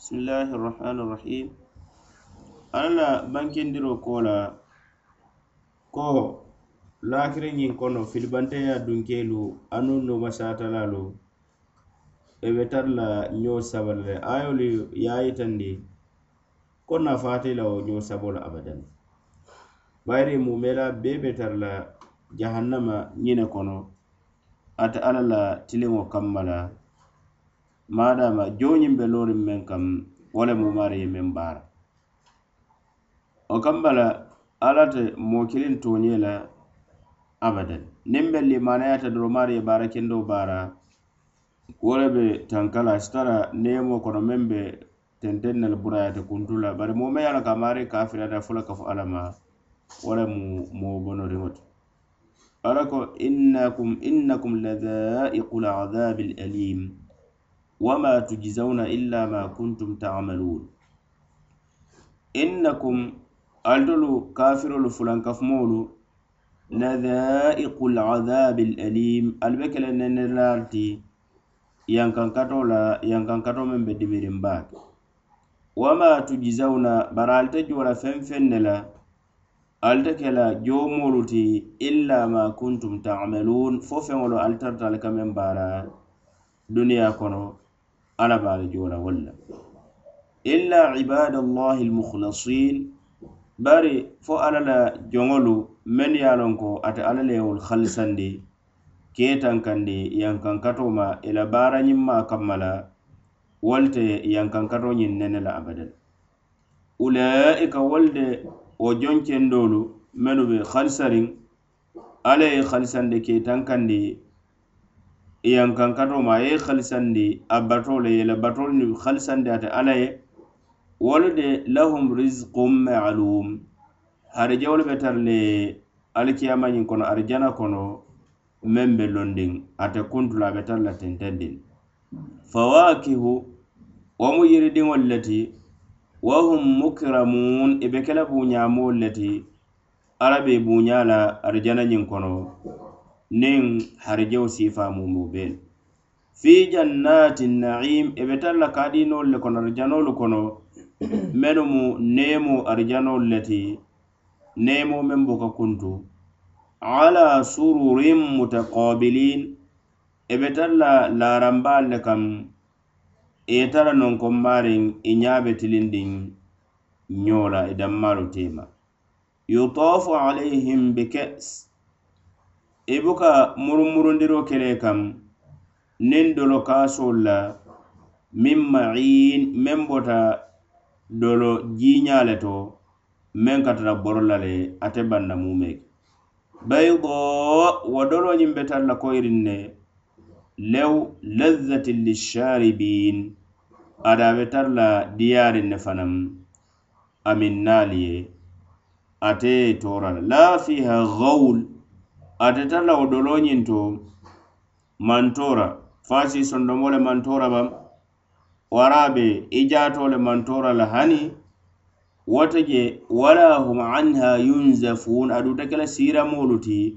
bisimillahi irrahmani irrahim alla la bankindiro ko la ko lakiriñiŋ kono filibanteya dunkelu anu numasatalalu e ebe tara la ño sabala le ayolu yayitandi ko nafaate la wo ñoo sabo abadan. Bayiri mumela bebe be tara la jahannama ñine kono ate alla la tiliŋo kammala. madama joñiŋ be looriŋ meŋ kam wo le mumaari ye meŋ baara wo kambala alla te moo kiliŋ tooñee la abadan niŋ be limanayata doro maari ye baara kendo baara wo le be tankala sitara nemo kono meŋ be tenten ne burayata kuntu la bari moo me ye a loŋ ka mari kafiriyata fo le ka fo alla ma wo le mu moo bonoriŋo ti ala ko innakum innakum ladaiqu ladabi alalim wama tujzauna illa ma kuntum tamalun innakum altolu kafirolu fulankafumoolu nadhaiqu ladabi lalim ali be kele nenelaal ti yankankato la yankankato meŋ be dimirin baake wama tujzauna bari ali te joola feŋ feŋ ne la ali te ke la joomolu ti illa ma kuntum tamalun fo feŋolu ali ali ka meŋ duniya kono ala baala joora walla. Illa ibadallahi almukhlasin bari fo ala la joŋolu men ye lon ko ate ala lewol halisandi ketankandi yankankato ma ila baarañimma kamma la wolte yankankato ñiŋ nene la abadan. Ulaika wolde wo jonkendolu menu be halisariŋ ala ye halisandi ketankandi yankankato ma ye halisandi a bato le yele batolu ni halisandi ate ala ye wolu de lahum risqum maalum harijawolu be tar le alikiyamañin kono arijana kono meŋ be londiŋ ate kuntula a be tar la tentendin. Fawakihu wo mu yiridiŋolu le ti wa hum mukramun e i be ke la buñamoolu le ti alla be buña la arijana kono. niŋ harijewo siifaa mumbu beelu fi jannati naim e be talla ka diinolu le kono arijanolu kono menu mu neemo arijanolu le ti neemo meŋ buka kuntu. Ala sururin mutaqabilin e be talla laarambaalu le kam i ye tara nonkonmaariŋ i e ɲaa be tilindiŋ ɲoo la i e danmaalu teema yutaafu alayhim bikes i buka murumurundiro kele kam niŋ dolo kaasol la miŋ ma'iin meŋ bota dolo jiiña le to meŋ ka tara boro la le ate banna mumeke baydo wo doloñiŋ be tara la koyiriŋ ne lew lazzatin lisharibin ada be tara la diyaariŋ ne fanaŋ amin naali ye ate ye la la fiha gawul. ate ateta lawo dolo ñinto mantora fasi sondomo le mantora bam warabe i jato le mantora la hani wata je wala hum anha yunzafun aduta kela sira molu ti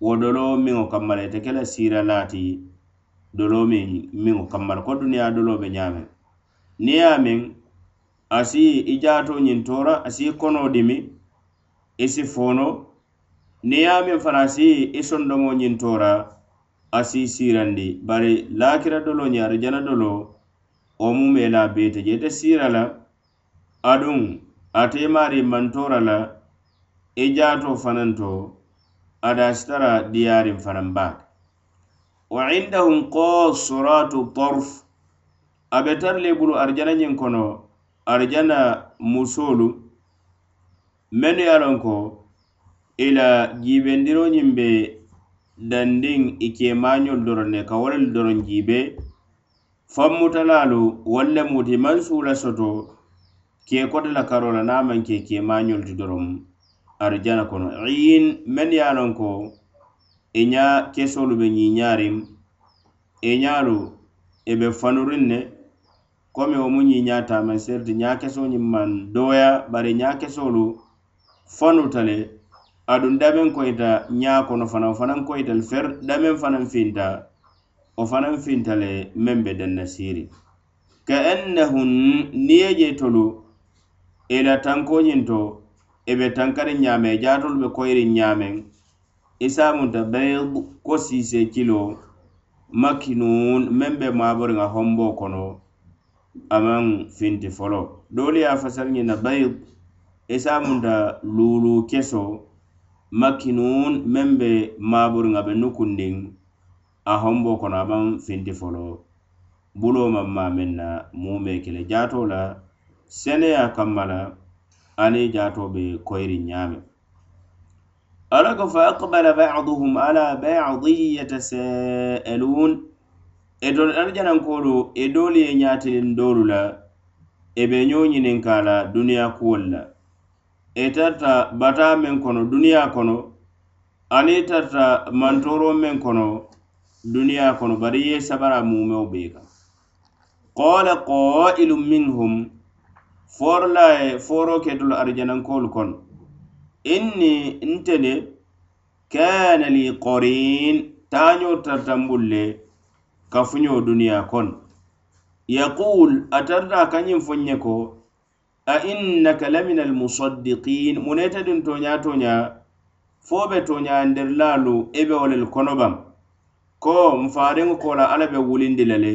wo dolo miŋo kammala ite kela sira lati dolo miŋ miŋo kammala. Ko duniya dolo be ñaame niŋ ye meŋ asi i jato ñiŋ tora asi kono dimi isi e fono ni ye a meŋ fanaŋ si i sondomo ñiŋ tora a si sirandi bari laakira dolo ñiŋ arijana dolo wo mu me la bee je ite sira la aduŋ ate i maari mantora la i jaato fanaŋ to ada sitara diyaariŋ fanaŋ baake wa indahum qasuratu torf a be tara le bulu arijana ñiŋ kono arijana musoolu mennu ye a loŋ ko ila jibendiro ñiŋ be dandiŋ i kemañol doroŋ ne ka wolu doron jibe fammutalalu fammutalaalu muti man sula soto ke kota la karoo la niŋ a ke kemañol ti doron arijana kono iyin men ye lon ko e i ña kesolu be ñiiñaariŋ i e ñalu i e be fanurin ne. Komi wo mu ñiña taman serti ñaa kesoo ñiŋ maŋ dooya bari ñaa kesolu fanuta le aduŋ dameŋ koyita ňaa kono fanaŋ wo fanaŋ koyita le fer dameŋ fanaŋ finta wo fanaŋ finta le meŋ be danna siiri ka annahun niye je tolu ila la tankoñiŋ to i be tankariŋ ňaame i be koyri ñamen isamunta bayd ko sise kilo makinun meŋ be maboriŋa hombo kono amaŋ finti folo. Doolu ye fasariñina bayd isamunta lulu keso makinun meŋ be maaburiŋa be nukundiŋ a hombo kono a maŋ finti folo. Buloo maŋ maa meŋ na muu be kele jaatoo la seneya kamma la aniŋ jaatoo be koyiriŋ ñaame ala ko fa aqbala baduhum ala badi yatasaaluun e dol alijanankolu e doolu ye ñaatilin doolu la e be ñoo ñininka la duniya kuwol la E i tarita bataa meŋ kono duniya kono ani tarta mantoro men kono duniya kono bari ye sabara mumeo be kan. Qala qailum minhum foorola ye fooroo ketolu arijanankoolu kono inni ntele kana li qorin taño tartambulle kafuño duniya duniyaa kono yaqul atarta kañin a ko a innaka lamina almusaddiqin muneta din toña toña fo be toñayandirilaalu i be wo kono bam ko nfaariŋo kola alla be wulindi le le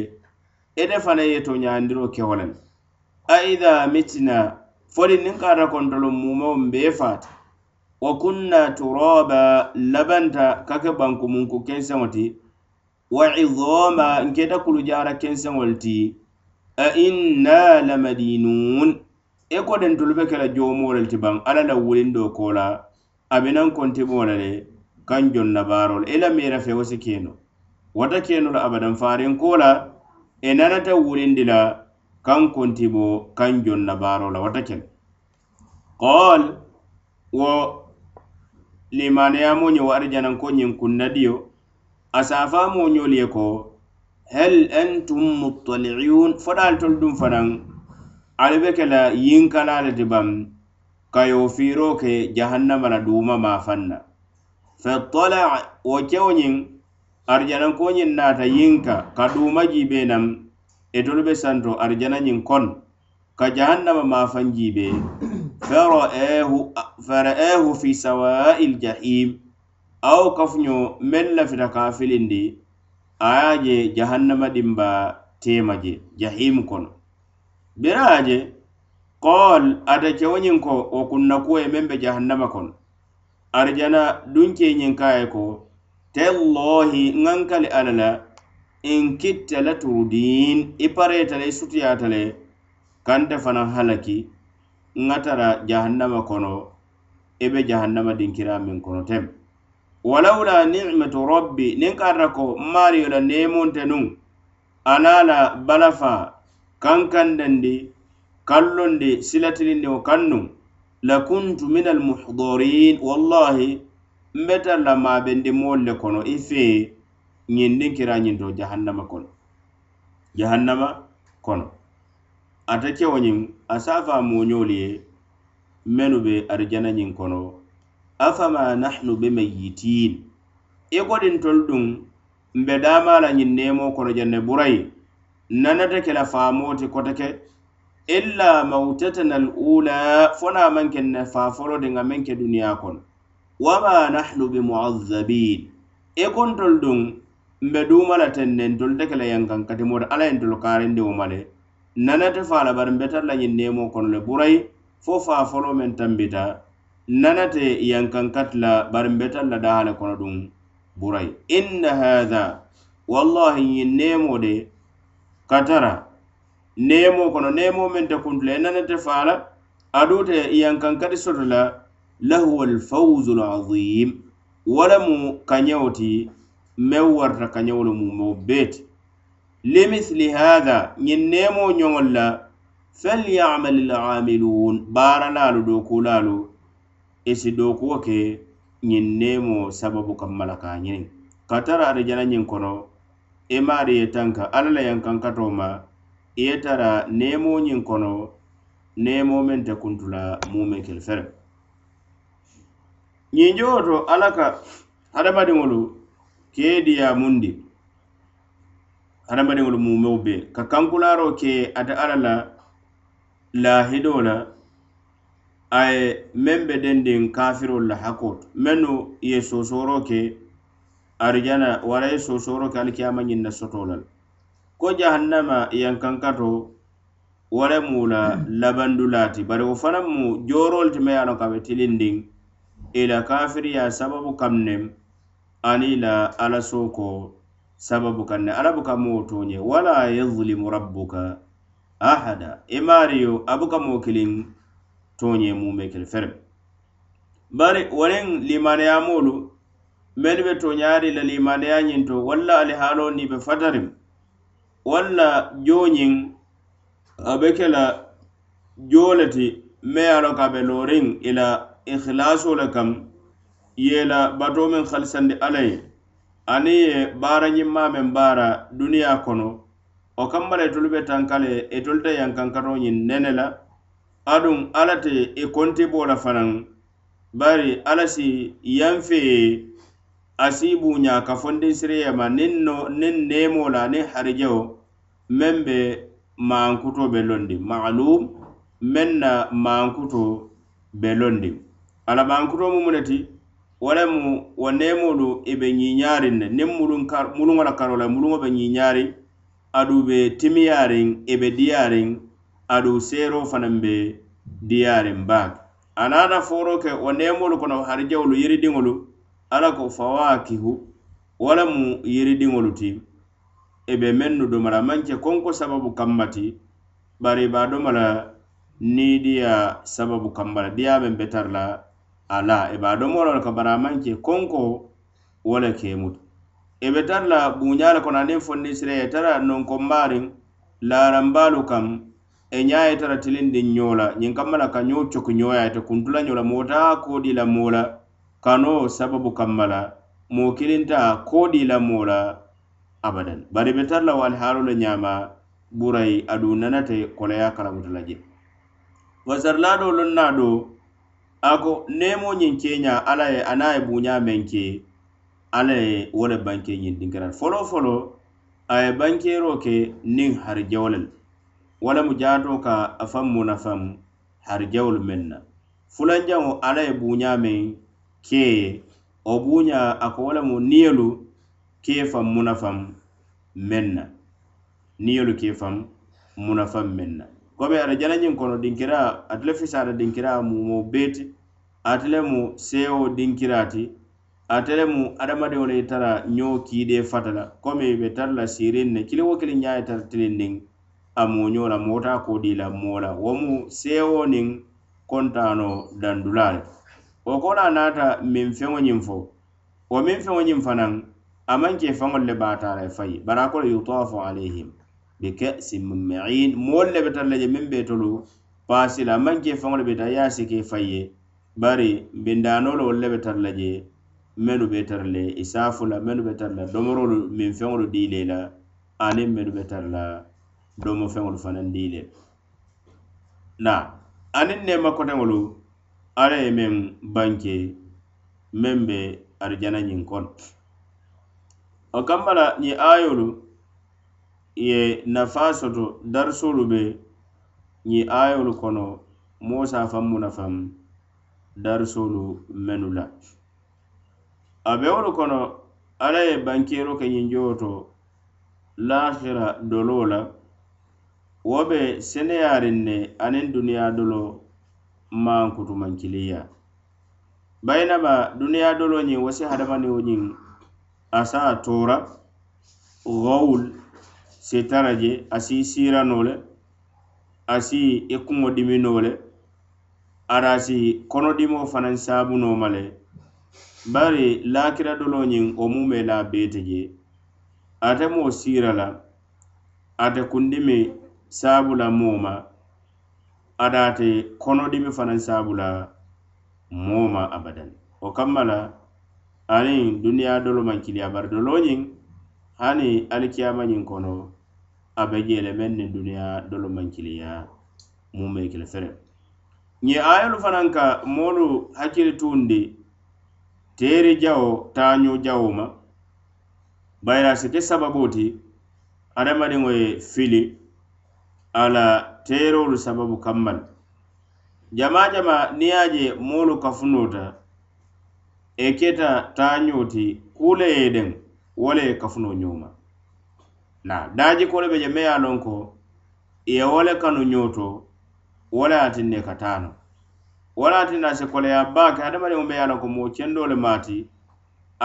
ite fana ye toñayandiroo ke wo a ida mitina fodi niŋ kata kontolo mumawo bee faata wa kunna turaba labanta kake bankumunku kenseŋo ti. Wa idoma nketa kulu jara kenseŋol ti. A inna lamadinun e koden tolu be kela jomolel ti baŋ alla e la wulindo kola abinan a be le kan joŋ na baarol i la miira fe wo keno. Wata keno la abadan farin kola e nanata wulindi la kaŋ kontibo kan joŋ na baaro la wata ken. Qol wo limaneyamo ñe wo arijananko ñiŋ kunnadiyo asafa ñolu ye ko hel antum muttali'un fo daal tolu duŋ ali be ke la yinkala ti bam kayo firo ke jahannama la duuma maafaŋ na fattala wo kewo ñin arijananko ñiŋ naata yinka ka duma jibe nam etolu be santo arijana ñiŋ kono ka jahannama maafaŋ jibe. Fara'ahu fi sawa'il jahim aw kafuño men lafita ka filindi aya je jahannama dimba tema je jahim kono. biraje qol ate kewoñiŋ ko wo kunna kuwo ye meŋ be jahannama kono. Arjana dunkeñiŋ kaye ko tellahi ŋankali alla la in kitta la turudin i pareta le i sutuyata le kanta fana halaki ŋa tara jahannama kono i be jahannama dinkira min kono tem. Walawla nimatu rabbi niŋ ka ko maariyo la nemonte nuŋ ana la balafa kankandandi kallondi silatilindiŋo kannu lakuntu min almuhdorin wallahi nbeta lamabendi moolu le kono i fee ñindin kira ñinto jahannama kono. Jahannama kono. Ata kewo ñiŋ a safa a ye mennu be arijana ñiŋ kono. Afama nahnu bemayitin i kodin tolu duŋ mbe daama la ñiŋ neemo kono janne burayi nanata ke la faamoo kota ke illa mautatana al ula fo naa maŋ ke na faafolo de ŋa meŋ ke duniya kono. Wama nahnu bimuazzabin. E kontol duŋ mbe duuma la teŋ ne ntolu te ke la yankaŋ kati mooto alla ye ntolu kaarindiŋo ma le nanate faa bari mbetar la ñiŋ nemo kono le burayi fo faafolo men tambita. Nanate yankaŋ kati la bari mbetar la daha le kono duŋ burayi inna hatha wallahi ñiŋ nemo de katara. Nemo kono nemo men te kuntula e nanate faa adute aduŋ yankankati soto la lahuwa alfawzu alazim wo lemu kañewo ti meŋ warata kañewo le mumoo bee limithli hatha ñiŋ nemo ñoŋol la falyamal lamiluun baaralaalu dookulaalu isi dookuwo ke ñiŋ nemo sababu kammala ka a ñiniŋ. Ka tara arijana ñiŋ kono i maari ye tanka. Alla la yankankato ma i ye tara neemoo ñiŋ kono neemoo meŋ te kuntula mume kele fere. Ñiŋjowo to alla ka hadamadiŋolu kee ye diya mundi hadamadiŋolu mumeo be ka kankularo ke ate alla la lahido la aye meŋ be dendiŋ kafirolu la hakkoo mennu ye sosoro ke arijana wara ye soosoro ke alikiyama ñiŋ na soto la ko jahannama yankankato wara mu la hmm. labandulaati bari wo fanaŋ mu joorolu ti me ye a loŋ ka be tilindiŋ i kafiriya sababu kam nem ani la ala soko sababu kan ne ala buka moo tooñe wala yazlimu rabbuka ahada. I maariyo a buka moo kiliŋ tooñe mume kili fere bari waraŋ limaniyamolu mennu be toñaari la limandeya ñinto walla ali haalo ni be fatarim walla jooñiŋ a be ke la joo le ti me ye a loŋ ka be looriŋ i la ikhilaasoo le kam ye la bato meŋ halisandi alla ye aniŋ ye baara ñimmaa meŋ baara duniya kono wo kamma la itolu be tankale e itolu te yankankatoo ñiŋ nene la aduŋ alla te i e kontiboo la fanaŋ bari alla si yanfe ye asiibu ñaa ka fondin siriyema niŋ no niŋ neemo la niŋ harijewo meŋ be maankuto be londi. Maalum meŋ na maankuto be londi. Ala maankuto mumu e ne ti wo lemu wo neemolu i be ñiiñaariŋ ne niŋ muluŋo la karo la muluŋo be ñiiñaariŋ adu be timiyaariŋ i e be diyaariŋ aduŋ seeroo fanaŋ be diyaariŋ baake. A naata fooroo ke wo nemolu kono harijewolu yiridiŋolu ala ko fawakihu wo yiridiŋolu ti i be mennu domala. Maŋ ke konko sababu kamma ti bari i be a doma niidiya sababu kamma la. Diya meŋ be tara la ala e ba be a ka bara manke konko wala le e be tar la buñala kono anin fonni sire e tara nonkonbaariŋ larambalu kam e ñaa ye tara tilindiŋ ñola ñin kammala ka ñoo coki ñoo ye ate kuntula ñoo la moo la moo kano sababu kammala mo kilinta kodi la mola abadan. Bari be tara la halu le ñaama burayi adu nanate koleya kalamuta la je wasarilaaɗo loŋ naa do a ko neemo ñiŋ keeña alla ye a naŋ ye buuñaa meŋ ke alla ye wo le banke ñiŋ dinkiraŋ foloo foloo a ye bankeeroo ke niŋ harijewo le wo mu jaatoo ka a faŋ mu nafaŋ harijewolu meŋ na fulanjaŋo alla ye buuñaa meŋ keye wo buña a ko wo lemu niyolu ke faŋ munafam meŋ na niyolu ke faŋ munafam meŋ na komi arijanañiŋ kono dinkira ate le fisaata dinkira mumoo bee ti ate le mu sewo dinkira ti ate le mu adamadiŋo le ye tara ñoo kiidee fata la komi be tara la siiriŋ ne kiliŋ wo kiliŋ ñaa ye tara tiliŋ niŋ a mooñoo la moo taa la moo la wo mu sewo niŋ kontano dandulaa le wo ko naata miŋ feŋo ñiŋ fo. Wo miŋ feŋo ñiŋ fanaŋ a maŋ ke faŋol le baata la e fayi. Bari a ko le yutafu alayhim bi ka'sin min ma'in moolu le be tara la je miŋ be tolu paasi la. A maŋ ke faŋo le be tara ye a sike fayi ye. Bari bindaanoo wolu le be tara la je mennu be tara le isaafu la mennu be tara la domorolu miŋ feŋolu diile la aniŋ mennu be tara la domo feŋolu fanaŋ diile la aniŋ neema koteŋolu alla ye meŋ banke meŋ be arijana ñiŋ kono wo kamma la ñiŋ ayolu ye nafaa soto darisolu be ñiŋ ayolu kono moo se a faŋ mu nafaŋ darisolu mennu la. A be wolu kono alla ye bankeero ke ñiŋ jowo to lahira doloo la wo be seneyaariŋ ne aniŋ duniyaa doloo maŋ kutumankiliya bayinama duniya dolo ñiŋ wo si hadamadiŋo ñiŋ a se a tora gawul si tara je a si i le a si i kuŋo diminoo le ari a si konodimoo fanaŋ saabunoo ma le bari lakira dolo ñiŋ wo mume la laa je ate mo sira la ate kundimi saabu la moo ma adaate konodimi fanaŋ saabula moo ma abadan. Wo kamma la aniŋ duniya dolo maŋ kiliya bari doloñiŋ hani alikiyamañiŋ kono a be jee meŋ niŋ duniya dolo maŋ kiliya muŋ be kili fere. Ñe ayolu fanaŋ ka moolu hakkili tuundi teeri jawo taaño jawo ma bayira a si ke sababoo ti hadamadiŋo ye fili ala teerolu sababu kammal. Jama jama niŋ ye je moolu kafunota e keta taañoo ti kule ye deŋ wo le ye kafuno ñooma na daaji kolu be je me ye a loŋ ko ye wo le kanu ñooto wo le ye tinne ka taano. Wo le ye tinna se koleya baa ke hadamadiŋo be ye a loŋ ko moo kendoo le maati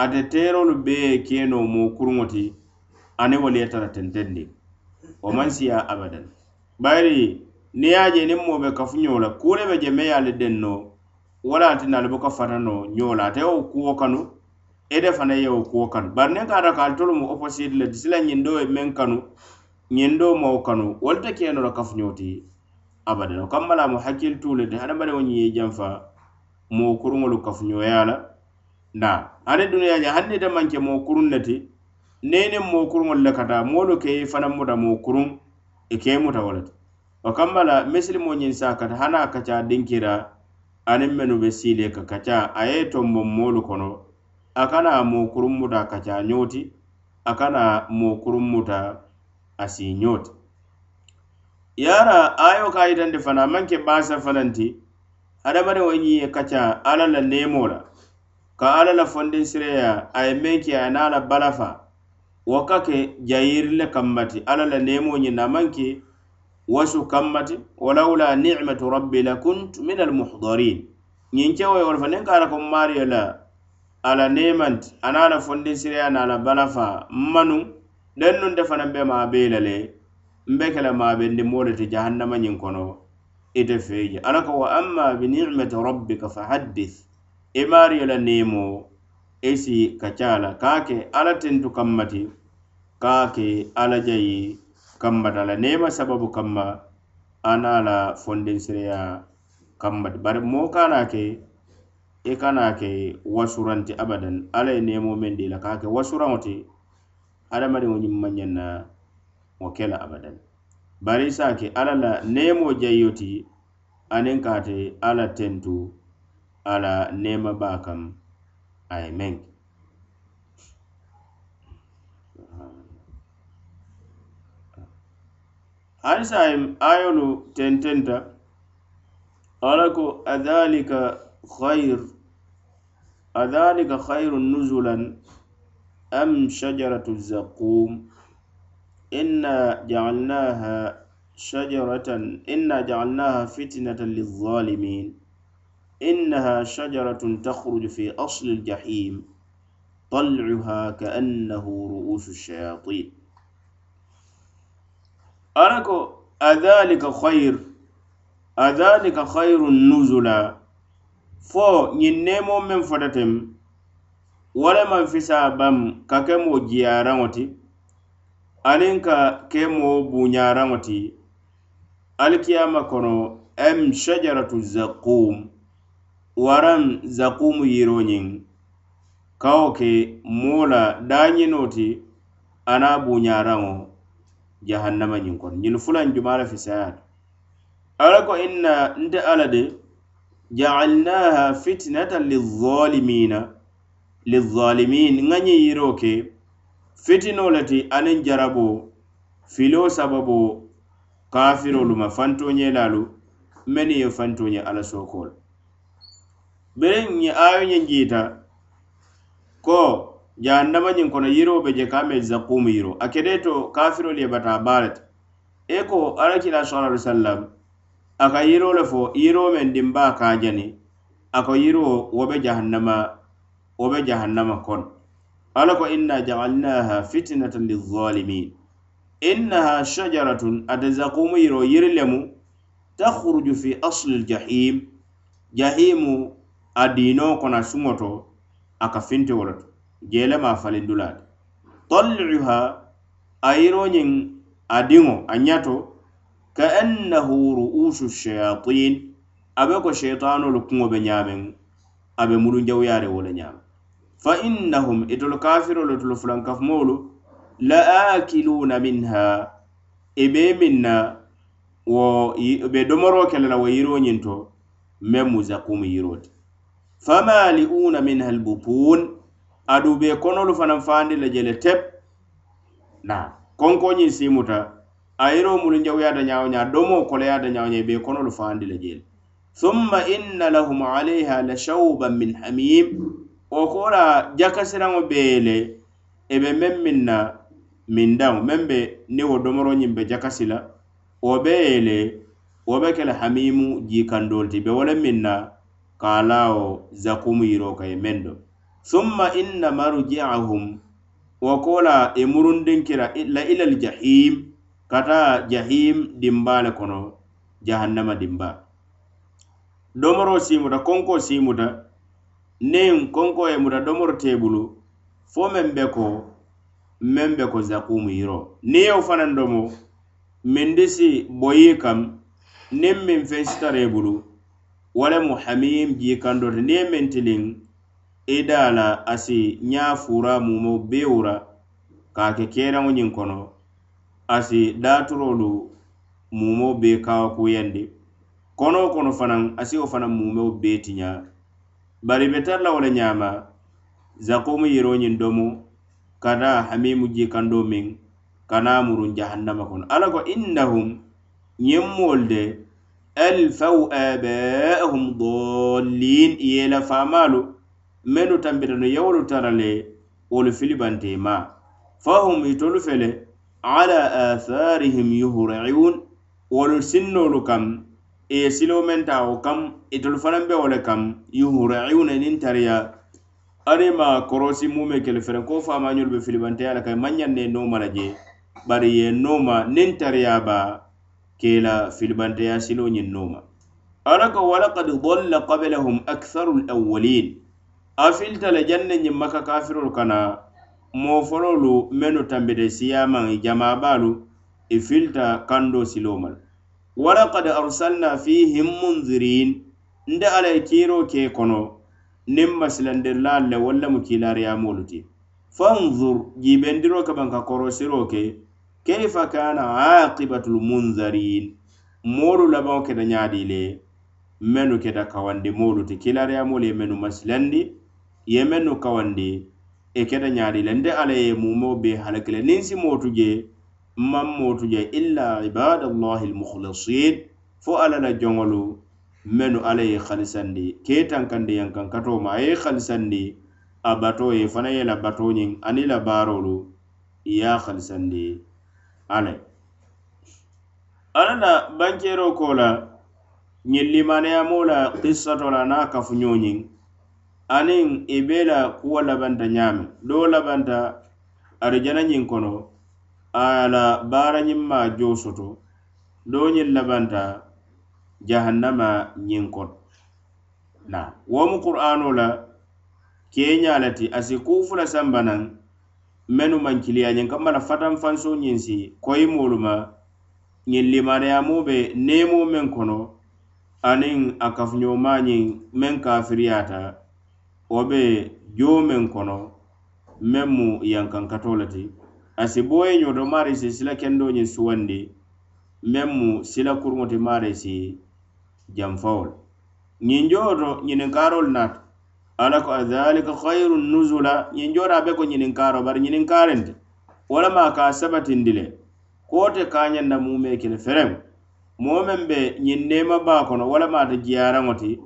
ate teerolu bee ye keenoo moo kuruŋo ti aniŋ wolu ye tara tentendi. Wo maŋ siya abadan. Bayiri niŋ ye a je niŋ moo be kafuňoo la kuo le be je meŋ ye a loŋ no wo le ye a tinna ali buka fatano noo ňoo la ate ye wo kuo kanu ite fanaŋ ye wo kuwo kanu. Bari niŋ ka a ka ali tolu mu opposite le ti sila ňiŋ doo ye meŋ kanu ňiŋ doo kanu wolu te ke noo la kafuňoo ti abadan. Wo kamma la a mu hakilituu le ti hadamadiŋo ňiŋ ye i janfa moo kuruŋolu kafuňooyaa la naa hani duniyaa je hani niŋ ite maŋ ke moo kuruŋ ne ti niŋ i niŋ moo kuruŋolu le ka taa moolu ka i fanaŋ muta moo kuruŋ i muta wo le ti o kamma la misilimo ñiŋ saa kata a kaca dinkira aniŋ mennu be siile ka kaca a ye moolu kono. A kana moo kuruŋ muta a kaca ñoo a kana a ti yara ayo ka yitandi fana maŋ ke baasa fanaŋ ti hadamadiŋo ñiŋ ye kaca alla la neemoo la ka alla la fondinsireya a ye meŋ ke a ye naa la balafa. wo ka ke jayiri le kammati alla la neemo ñiŋ na maŋ ke wasu kammati walawla nicmatu rabbi lakuntu min almuhdarin ñiŋ kewo ye wolu fa niŋ ka a ko mario la ala nemanti ana la fondisiriya na ala balafa manu den nun te fanaŋ be maa bee la le mbe ke la maabendi moo le ti jahannama ñiŋ kono ite feeje. Ala ko wa amma bi nicmati rabbika fahaddith i mario la neemo esi kacala kake ala tentu kammati kake ala jayi kammata la nema sababu kamma ana la fondinsireya kammati bari moo kana ke i e kana ke wasuranti abadan ala ye nemo men di la kake wasuraŋo ti hadamadiŋo ñiŋ mañaŋ na wo ke la abadan. Bari i ke ala la nemo jayiyo ti aniŋ kaate ala tentu ala nema baa kam. آمنت harisa ayolu tententa ala ko adhalika khayr adhalika khayrun nuzulan am shajaratu zaqum inna ja'alnaha shajaratan inna ja'alnaha fitnatan lizalimin إنها شجرة تخرج في أصل الجحيم طلعها كأنه رؤوس الشياطين أركو أذلك خير أذلك خير النزل فو ينمو من فتتم ولمن في سابم ككمو جيارانوتي aniŋ ka ke moo buñaraŋo ti alikiyama kono m shajaratu zakum waraŋ zakumu yiroñiŋ kawo ke moo la daañinoo ti a buñaraŋo jahannama ñiŋ kono. Ñiŋ fulaŋ jumaa la fisayaa ala ko inna nte ala de jaalnaha fitnatan lizalimina lizalimin ŋa ñiŋ yiro ke fitino le ti aniŋ jarabo filo sababo kafirolu ma fantoñelalu mennu ye fantoñe ala sookoo beriŋ ñiŋ ayo ñiŋ jiita ko jahannama ñiŋ kono yiro be je kame zakumu yiro. A kede to kafirolu ye bata baa e ko alakila sala ali sallam a ka yiro le fo yiro meŋ dimba kajani a ko yiro wo be jahannama wo be jahannama kono ala ko inna jaalnaha fitnatan lilzalimin innaha shajaratun ate zakumu yiro yiri lemu takhruju fi asli ljahim jahimu a diinoo kono a a ka finti wo le to. Jeele talluha a yiroñiŋ a diŋo a ñato ka annahu ru'usu shayatin a be ko sheitanolu kuŋo be ñaameŋ a be mulunjawuyaari wo le ñaama. Fa innahum itolu kafirolu tolu fulankafumoolu la akiluna minha. I be miŋ na wo be domoro ke le la wo yiroo ñiŋ to meŋ muzakumu yiro ti. famali'una minha albutun adu be konolu fanaŋ faandi le jele tep. Na konkoñiŋ simuta. A yiroo mulu jawuyata ñawo ña domoo koleyaata ñawo ña be konolu faandi le je summa inna lahum alayha la shauban min hamim. Wo kola jakasiraŋo beele e be meŋ min na mindaŋo meŋ be ni wo domoroñiŋ be jakasi la wo beele wo be kele hamimu jiikandoolu ti be wo le min na kalawo zakumu yiro kayi e meŋ do summa inna marji'ahum wo kola e i murundinkira la ilal jahim kata jahim dimba le kono jahannama dimba. Domoro siimuta konko siimuta niŋ konko ye muta domoro tebulu fo meŋ be ko meŋ be ko zakumu yiro. Ni yewo fanan domo mindi si boyi kam niŋ min feŋ sitara bulu wala mu hamim jiikandote niŋ ye meŋ tiliŋ i e daa la a si ňaa mumo beewura ka ke keeraŋo ñiŋ kono asi daturolu daaturolu mumo bee kawakuyandi kono wo kono fanaŋ a si wo fanaŋ mumo be tiňa bari i be tara la wo le ñaama zakumu yiroo ñiŋ domu kada hamimu jiikandoo miŋ ka naa muruŋ jahannama kono. Alla ko innahum ñiŋ moolu de alfaw aba'ahum dallin yela famalu menu tambitanu yawolu tara le wolu filibantema. Fahum itolu fele ala atharihim yuhraun wolu sinnolu kam e silo men ta kam itolu fanan be wole kam yuhrauna e nin tariya. Arima korosi mume kele fere ko famañolu be filibanteya la kay mañanne ñaŋ la je bari ye noma nin tariya ba. kela filibanteya silo ñin noma. Ala ko walakad dalla qabalahum aktharu lawalin a filita le janne ñiŋ maka kafirolu kana moo fololu mennu tambite siyamaŋ jamabaalu i e filta kando siloo ma walakad arsalna fihim munzirin nde ala ye kiiroo ke kono niŋ masilandirilaalu le walla mu kiilaariyamolu ti fanzur jiibendiro kabaŋ ka korosiro ke kayfa kana aqibatul munzarin moolu labaŋo keta ñaadi le mennu keta kawandi moolu ti kilariyamolu ye mennu masilandi ye mennu kawandi e keta ñaadi le nde alla ye mumo be halakile niŋ si mootu je maŋ mootu je illa ibadallahi almukhlisin fo alla la joŋolu mennu alla ye halisandi ke tankandi yankan kato ma a ye halisandi a bato ye fana ye la bato ñiŋ ani la baarolu ye a halisandi alla alla la bankero ko la ñiŋ limaneyamo la kissato la na a ñiŋ aniŋ i e be la kuwo labanta ñaami doo labanta arijana ñiŋ kono a la baarañiŋ ma joo soto doo ñiŋ labanta jahannama ñiŋ kono na wo mu qur'ano la keeña le ti a si kuufu la samba naŋ mennu maŋ kiliya kamba na fatan fanso ñiŋ si koyi moolu ma ñiŋ limaneyamo be neemo meŋ kono aniŋ a kafuñomañiŋ meŋ kafiriyata wo be joo meŋ kono meŋ mu yankankato le ti a si bo ye maari si sila kendo ñiŋ suwandi meŋ mu sila kuruŋo ti maari si janfawo le ñiŋ joo to ñininkaarolu naata ala ko adhalika khayrun nuzula ñiŋ joora be ko ñininkaaro bari ñininkaaren ti wo lema ka sabatindi le. Ko te kañanda mume kili fereŋ moo meŋ be ñiŋ neema baa kono wo lema ate jiyaraŋo ti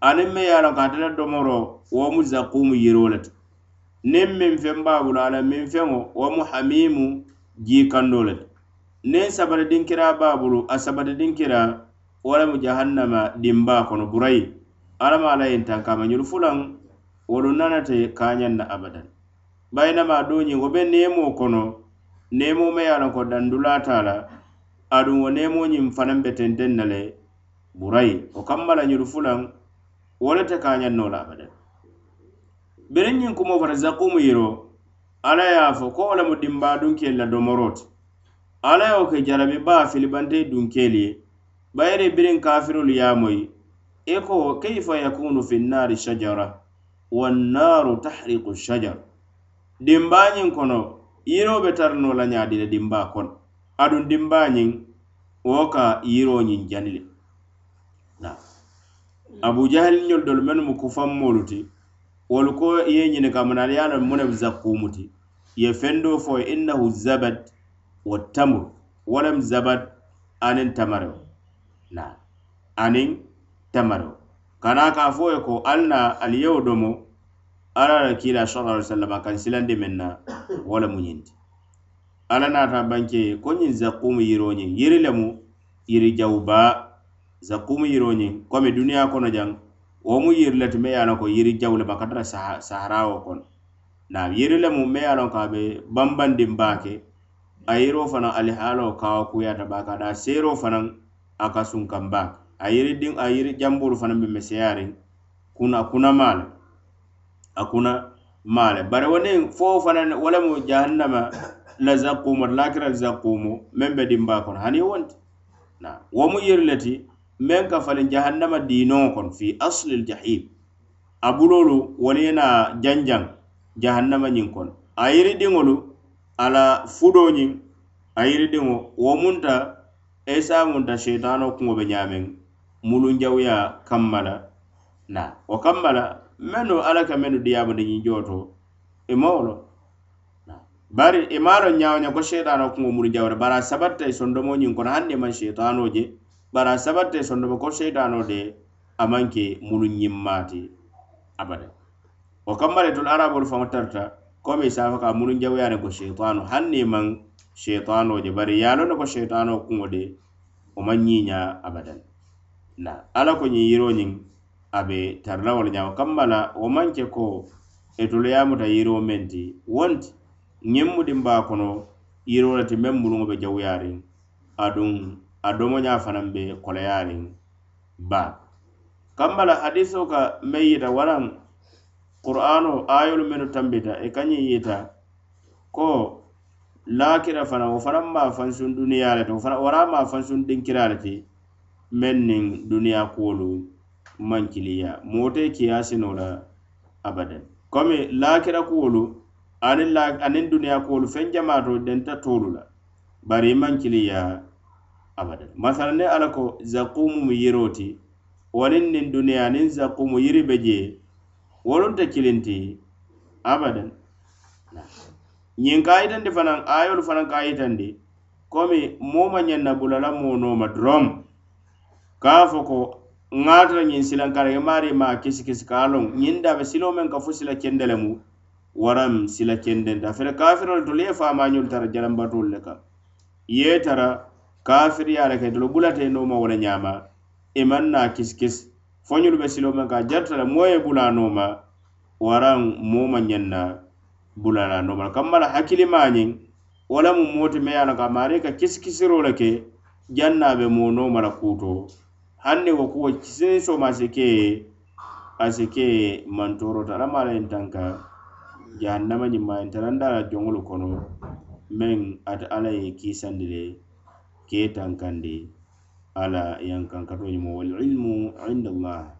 aniŋ me ye a loŋ ka ate la domoro wo mu zakumu yiro le ti. Niŋ miŋ feŋ baa bulu a la miŋ feŋo wo mu hamimu jiikandoo le ti. Niŋ sabatidinkira baa bulu a sabatidin kira wo lemu jahannama dimba kono burayi. alama ala yin tankama ñolu fulaŋ wolu nanate kañaŋ na abadan. Bayinama doñiŋ wo be neemoo kono neemo me ye a loŋ ko dandulata la aduŋ wo neemoñiŋ fanaŋ be tenteŋ na le burayi wo kamma la ñolu fulaŋ wo le te kañaŋ noo la abadan. Biriŋ ñiŋ kumo fata zakumu yiro alla ye a fo ko wo lemu dimba dunkelu la domoro ti alla ye wo ke jarabi baa filibante dunkeelu ye bayiri biriŋ kafirolu ye a moyi i ko kayfa yakunu fi nnari shajara? Wannaru tahriqu shajar. Dimbañiŋ kono yiro be tarino la ñaadi le dimba kono aduŋ dimbañiŋ wo ka yiro ñiŋ jani le abujahaliñol dolu mennu mu kufanmolu ti wolu ko i ye ñinika munaali ye a loŋ mu ne zakkumu ti ye fendo fo innahu zabad wa tamur walam lem zabat aniŋ tamarewo na. Anin tamaro kana ka fo ye ko al na ali yewo domo ala la kila sallallahu alaihi wasallam kan silandi men wala muñinti ala nata banke ko ñiŋ zakumu yiro ñiŋ yiri jawba zakumu yiro ñiŋ komi duniya kono jaŋ wo mu yiri me ye ko yiri jawu le baka tara saharawo na yiri me ye ko be banbandin baa ke a yiro fanaŋ alihaalo kawa kuyata da seero fanaŋ a ka a yiri diŋ a yiri jambulu fana be meseyaariŋ kuna kuna male a kuna male bare woni fo fana wala mu jahannama la zakkumo lakira zakkumo men be dimba kono hani wonti? Na. Wo mu yiri le ti ka falin jahannama dino kon fi aslil jahim abulolu buloolu wolu ye jahannama nyin kon a yiri dingolu ala fudo fudoo ñiŋ a yiri diŋo wo munta esa munta sheitano kuŋo be ñaameŋ. mulunjawuya kamma la na. Wo kamma la mennu alla ka mennu diyaamandiñiŋ joo to i e mawo lo bari i maŋ loŋ ñawo ko sheitano kuŋo mulunjawo le bari a sabatta e i sondomoñiŋ kono hanni maŋ sheitano je bari a sabatta i sondomo ko sheitano de a maŋ ke mulunñimmaati abada wo kamma le tolu arabolu faŋo tarta komi safa ka mulunjawuya ne ko sheitano hanni ne maŋ sheitano je bari ye ne ko sheitano kuŋo de o maŋ ñiiña abadan. na ala ko ñiŋ yiro ñiŋ a be tarila wo e le ñaama kamma la wo maŋ ke ko etolu muta yiro meŋ ti wonti ñiŋ mudiŋ be a kono yiro le ti meŋ muluŋo be jawuyaariŋ aduŋ a domoña fanaŋ be koleyaariŋ baa kamma la hadiso ka meŋ yita waraŋ qur'ano ayolu mennu tambita e i ka ñiŋ yita ko laakira fana wo fanaŋ maa fansuŋ duniyaa le ti wo fana wara maa fansuŋ dinkira le ti meŋ niŋ duniya kuwolu maŋ kiliya moo te kiyaasino la abadan. Komi laakira kuwolu aniŋ la aniŋ duniya kuwolu feŋ jamaato denta toolu la bari i maŋ kiliya abadan. Masala ne ala ko zakumu mu yiroo ti waniŋ niŋ duniya niŋ zakumu yiri be jee wolunta kilinti abadan. Ñiŋ ka yitandi fanaŋ ayolu fanaŋ ka yitandi komi moo ma ñaŋ na bulala moo nooma doroŋ ka fo ko ŋaato la ñiŋ silankaraŋ maari ma kisi kisi ka nyin da be silo men meŋ sila kendele mu waram sila kenden da fere kafir kafirolu tolu ye faamañolu tara jalambatolu le kaŋ ye tara kafiriya le ke tolu bulata i nooma wo le ñaama i maŋ naa kesi kesi fo ñolu be silo men ka jarta le moo ye bula nooma waraŋ moo ma ñaŋ na bula la nooma la kamma la hakkilimaa ñiŋ wo lemu moo me ya na ka maari ka kisi kisiroo le ke janna naa be moo nooma la kuto. hanne wo kuwo senso ma se ke a se mantorota alama la yen tanka jahannama ñimma yen taranda la joŋolu kono meŋ ate alla ye kiisandi le kee tankandi ala yankankato ñimo walilmu indallah